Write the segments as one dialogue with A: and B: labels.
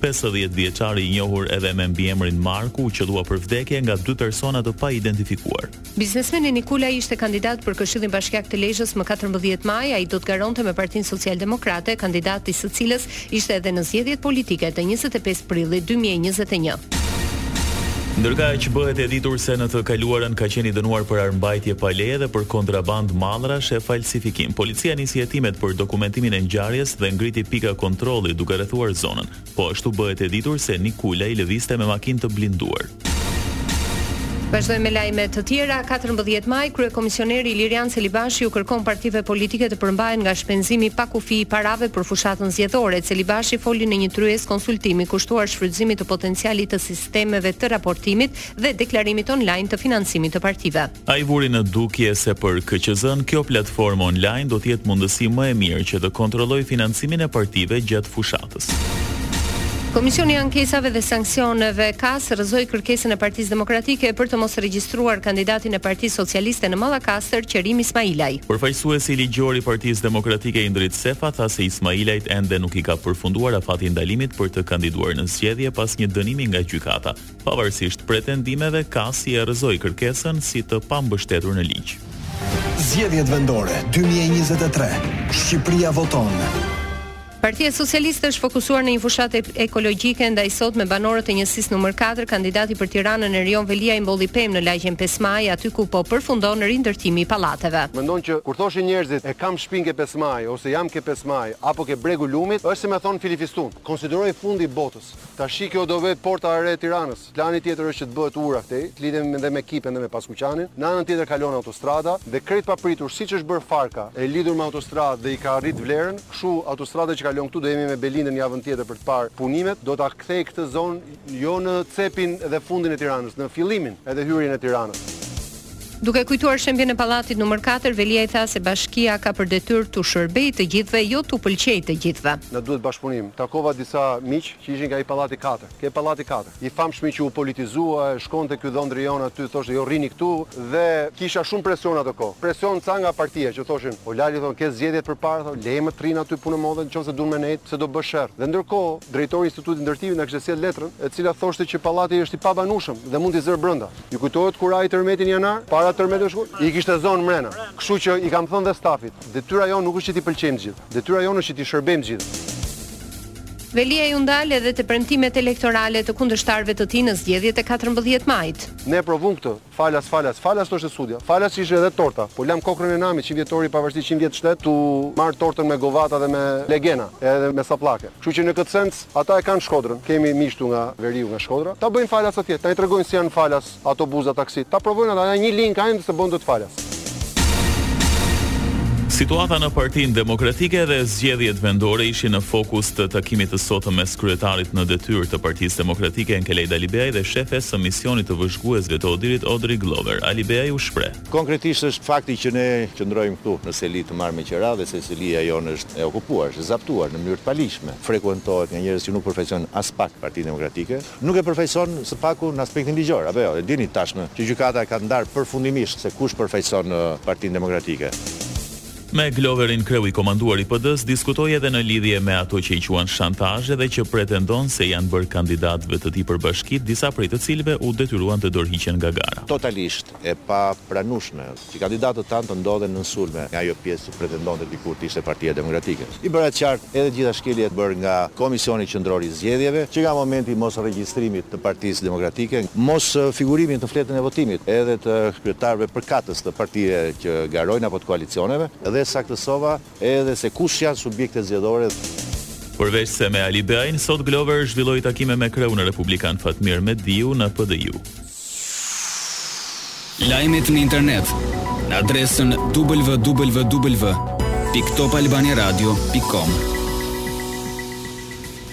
A: Pesëdhjetëvjeçari i njohur edhe me mbiemrin Marku u qëllua për vdekje nga dy persona të paidentifikuar.
B: Biznesmeni Nikulaj ishte kandidat për Këshillin Bashkiak të Lezhës më katërmbëdhjetë maj, ai do të garonte me Partinë Socialdemokrate, kandidat i së cilës ishte edhe në zgjedhjet politike të njëzet e pesë prillit dy
A: mijë e njëzet e një. Ndërkaq, bëhet e ditur se në të kaluarën ka qenë i dënuar për armbajtje pa leje dhe për kontrabandë mallrash e falsifikim. Policia nisi hetimet për dokumentimin e ngjarjes dhe ngriti pika kontrolli duke rrethuar zonën. Po ashtu bëhet e ditur se Nikulaj lëvizte me makinë të blinduar.
B: Vazhdojmë me lajme të tjera. 14 maj, kryekomisioneri Ilirjan Celibashi u kërkon partive politike të përmbahen nga shpenzimi pa kufi i parave për fushatën zgjedhore. Celibashi foli në një tryezë konsultimi kushtuar shfrytëzimit të potencialit të sistemeve të raportimit dhe deklarimit online të financimit të partive.
A: Ai vuri në dukje se për KQZ-në kjo platformë online do të jetë mundësi më e mirë që të kontrollojë financimin e partive gjatë fushatës.
B: Komisioni i Ankesave dhe Sanksioneve KAS rrëzoi kërkesën e Partisë Demokratike për të mos regjistruar kandidatin e Partisë Socialiste në Mallakastër, Qerim Ismailaj.
A: Përfaqësuesi ligjor i Partisë Demokratike Indrit Sefa tha se Ismailajt ende nuk i ka përfunduar afati i ndalimit për të kandiduar në zgjedhje pas një dënimi nga gjykata. pavarësisht pretendimeve KAS-i e rrëzoi kërkesën si të pambështetur në ligj.
C: Zgjedhjet vendore dy mijë e njëzet e tre, Shqipëria voton!
B: Partia Socialiste është fokusuar në një fushatë ekologjike ndaj sot me banorët e njësisë numër 4, kandidati për Tiranën Erion Veliaj mbolli pemë në lagjen 5 Maj, aty ku po përfundon rindërtimi i pallateve.
D: Mendo që kur thoshin njerëzit e kam shpinë ke 5 Maji ose jam ke 5 Maji apo ke bregu lumit, është si me thonë filifistun. Konsiderohej fundi i botës. Tashi kjo do bëhet porta e re e Tiranës. Plani tjetër është që të bëhet ura këtej, të lidhemi dhe me Kipen dhe me Paskuqanin. Në anën tjetër kalon autostrada dhe krejt papritur, siç është bërë Farka, e lidhur me autostradë dhe i ka rrit vlerën, kështu autostrada që kalon këtu do jemi me Belindën javën tjetër për të parë punimet, do ta kthejë këtë zonë jo në cepin dhe fundin e Tiranës, në fillimin edhe hyrjen e Tiranës.
B: Duke kujtuar shembjen e pallatit numër katër, Veliaj tha se bashkia ka për detyrë t'u shërbejë të gjithëve, jo t'u pëlqejë të gjithëve.
D: Na duhet bashkëpunim. Takova disa miq që ishin nga i pallati katër. Ke pallati katër. I famshmi që u politizua, shkonte ky dhondri jonë aty thoshte jo rrini këtu dhe kisha shumë presion atë kohë. Presion ca nga partia që thoshin o Lali thonë ke zgjedhjet përpara thonë leji të rrinë aty punë e modhe qoftë se dun me nejt se do bësh sherr. Dhe ndërkohë drejtori i Institutit të Ndërtimit na kishte sjellë letrën e cila thoshte që pallati është i pabanueshëm dhe mund t'i zërë brenda. Ju kujtohet kur ai tërmetin janar, para tërmetit të shkurtit? I kishte zonë mrena. Kështu që i kam thënë dhe stafit, detyra jonë nuk është që t'i pëlqejmë të gjithë. Detyra jonë është që t'i shërbejmë të gjithë.
B: Veliaj u ndal edhe te premtimet elektorale të kundërshtarëve të tij në zgjedhjet e katërmbëdhjetë majit.
D: Ne e provum këtë. Falas, falas, falas thoshte Sudja. Falas ishin edhe torta. Po lam kokrrën e namit, qindvjetori i pavarësisë, qind vjet shtet, tu marr tortën me govata dhe me legena, edhe me sapllake. Kështu që në këtë sens, Ata e kanë Shkodrën, kemi miq këtu nga veriu nga Shkodra, ta bëjnë falas atje, ta tregojnë si janë falas autobuza, taksitë, ta provojnë ata, një linjë kanë, s'e bëjnë dot falas.
A: Situata në Partinë Demokratike dhe zgjedhjet vendore ishin në fokus të takimit të sotëm mes kryetarit në detyrë të Partisë Demokratike, Enkelejd Alibeaj dhe shefes së misionit të vëzhguesve të ODIHR-it, Audrey Glover. Alibeaj u shpreh.
E: Konkretisht është fakti që ne qëndrojmë këtu në seli të marrë me qera dhe se selia jonë është e okupuar, është e zaptuar në mënyrë të paligjshme, frekuentohet nga njerëz që nuk përfaqësojnë aspak Partinë Demokratike, nuk e përfaqësojnë së paku në aspektin ligjor, apo jo? E dini tashmë që gjykata e ka ndarë përfundimisht se kush përfaqëson Partinë Demokratike.
A: Me Gloverin kreu i komanduar i PD-së diskutoi edhe në lidhje me ato që i quan shantazhe dhe që pretendon se janë bërë kandidatëve të tij për bashkitë, disa prej të cilëve u detyruan të dorëhiqen nga gara.
E: Totalisht e papranueshme që kandidatët tanë të ndodhen nën sulme nga ajo pjesë që pretendonte dikur të ishte Partia Demokratike. I bëra qartë edhe gjitha shkeljet bërë nga Komisioni Qendror i Zgjedhjeve, që nga momenti i mosregjistrimit të Partisë Demokratike, mosfigurimit në fletën e votimit edhe të kryetarëve përkatës të partive që garojnë apo të koalicioneve, dhe saktësova, Edhe se kush janë subjektet zgjedhore.
A: Përveçse me Alibeajn, sot Glover zhvilloi takime me kreun republikan Fatmir Mediu dhe PDIU.
F: Lajmet në internet në adresën www.topalbaniaradio.com.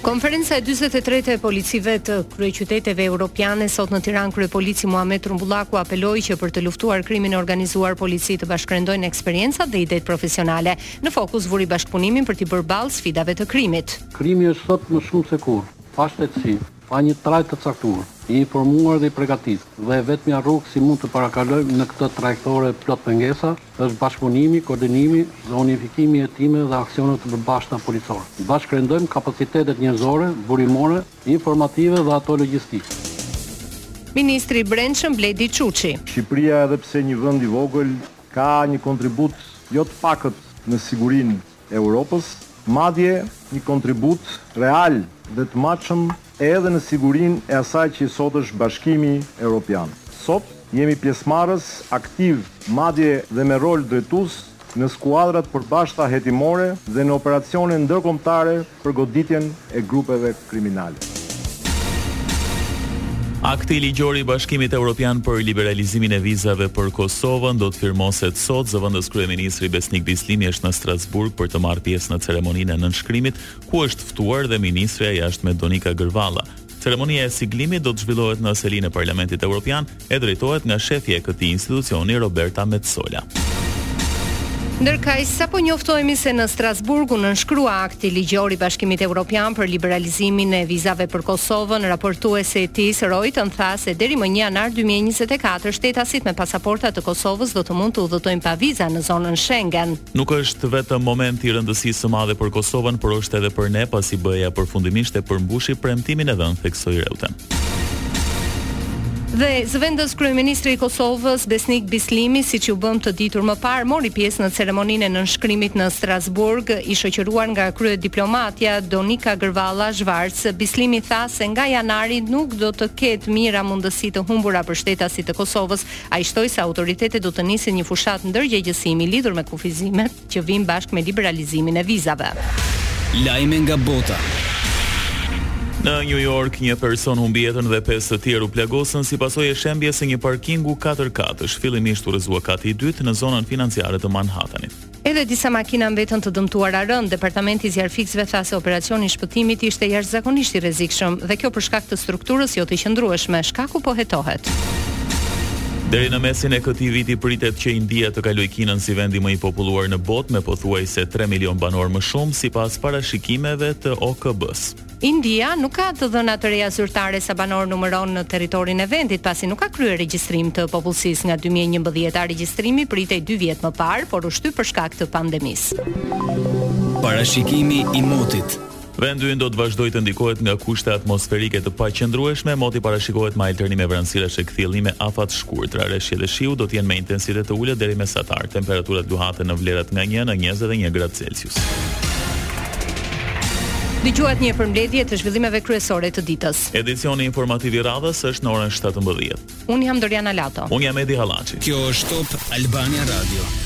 B: Konferenca e dyzet e tretë e policive të kryeqyteteve europiane sot në Tiranë kryepolici Muhamet Rrumbullaku apeloi që për të luftuar krimin e organizuar policitë të bashkërendojnë eksperiencat dhe idetë profesionale. Në fokus vuri bashkëpunimin për t'i bërë ballë sfidave të krimit.
G: Krimi është sot më shumë se kurrë pa shtetësi, pa një trajtë të caktuar, i informuar dhe i pregatitë dhe e vetmja rrugë si mund të parakalojmë në këtë trajektore plot pengesa, është bashkëpunimi, koordinimi dhe unifikimi i hetimeve dhe aksioneve të përbashkëta policore. Bashkërendojmë kapacitetet njerëzore, burimore, informative dhe ato logjistike.
B: Ministri i Brendshëm Bledi Çuçi.
H: Shqipëria edhe pse një vend i vogël ka një kontribut jo të pakët në sigurinë Europës, madje një kontribut real dhe të matshëm edhe në sigurinë e asaj që sot është Bashkimi Europian. Sot jemi pjesëmarrës aktiv, madje dhe me rol drejtues, në skuadra të përbashkëta hetimore dhe në operacione ndërkombëtare për goditjen e grupeve kriminale.
A: Akti ligjor i Bashkimit Europian për liberalizimin e vizave për Kosovën do të firmoset sot. Zëvendëskryeministri Besnik Bislimi është në Strasburg për të marrë pjesë në ceremoninë e nënshkrimit, ku është ftuar dhe ministrja e Jashtme Donika Gërvalla. Ceremonia e siglimit do të zhvillohet në selinë e Parlamentit Evropian e drejtohet nga shefja e këtij institucioni Roberta Metsola.
B: Ndërkaq, sapo njoftohemi se në Strasburg u nënshkrua akti ligjor i Bashkimit Evropian për liberalizimin e vizave për Kosovën, raportuesi Thijs Reuten tha se deri më 1 janar 2024 shtetasit me pasaporta të Kosovës do të mund të udhëtojnë pa viza në zonën Schengen.
A: Nuk është vetëm moment i rëndësisë së madhe për Kosovën, por është edhe për ne, pasi BE-ja përfundimisht e përmbushi premtimin e dhënë, theksoi Reuten.
B: Dhe zëvendës kryeministri i Kosovës, Besnik Bislimi, siç ju bëmë të ditur më parë, mori pjesë në ceremoninë e nënshkrimit në Strasburg, i shoqëruar nga kryediplomatja Donika Gërvalla Schwarz. Bislimi tha se nga janari nuk do të ketë mijëra mundësi të humbura për shtetasit e Kosovës Ai shtoi se autoritetet do të nisin një fushatë ndërgjegjësimi lidhur me kufizimet që vijnë bashkë me liberalizimin e vizave.
F: Lajme nga bota.
A: Në New York, një person humbi jetën dhe pesë të tjerë u plagosën si pasojë e shembjes së një parkingu katërkatësh. Fillimisht u rrëzua kati i dytë në zonën financiare të Manhattanit.
B: Edhe disa makina mbetën të dëmtuara rëndë. Departamenti i zjarrfikësve tha se operacioni i shpëtimit ishte jashtëzakonisht i rrezikshëm dhe kjo për shkak të strukturës jo të qëndrueshme. Shkaku po hetohet.
A: Deri në mesin e këtij viti pritet që India të kalojë Kinën si vendi më i populluar në botë me pothuajse tre milionë banorë më shumë, sipas parashikimeve të OKB-së.
B: India nuk ka të dhëna të reja zyrtare sa banorë numëron në territorin e vendit, pasi nuk ka kryer regjistrim të popullsisë nga dy mijë e njëmbëdhjeta, regjistrimi pritej dy vjet më parë, por u shty për shkak të pandemisë.
F: Parashikimi i motit.
A: Vendi ynë do të vazhdojë të ndikohet nga kushte atmosferike të paqëndrueshme, moti parashikohet me alternime vranësirash e kthjellime afatshkurtra. Reshjet e shiut do të jenë me intensitet të ulët deri mesatar. Temperaturat luhaten në vlerat nga një në njëzet e një gradë Celsius.
B: Dëgjuat një përmbledhje të zhvillimeve kryesore të ditës.
A: Edicioni informativ i radhës është në orën 17.
B: Unë jam Doriana Lato.
A: Unë jam Edi Hallaçi.
F: Kjo është Top Albania Radio.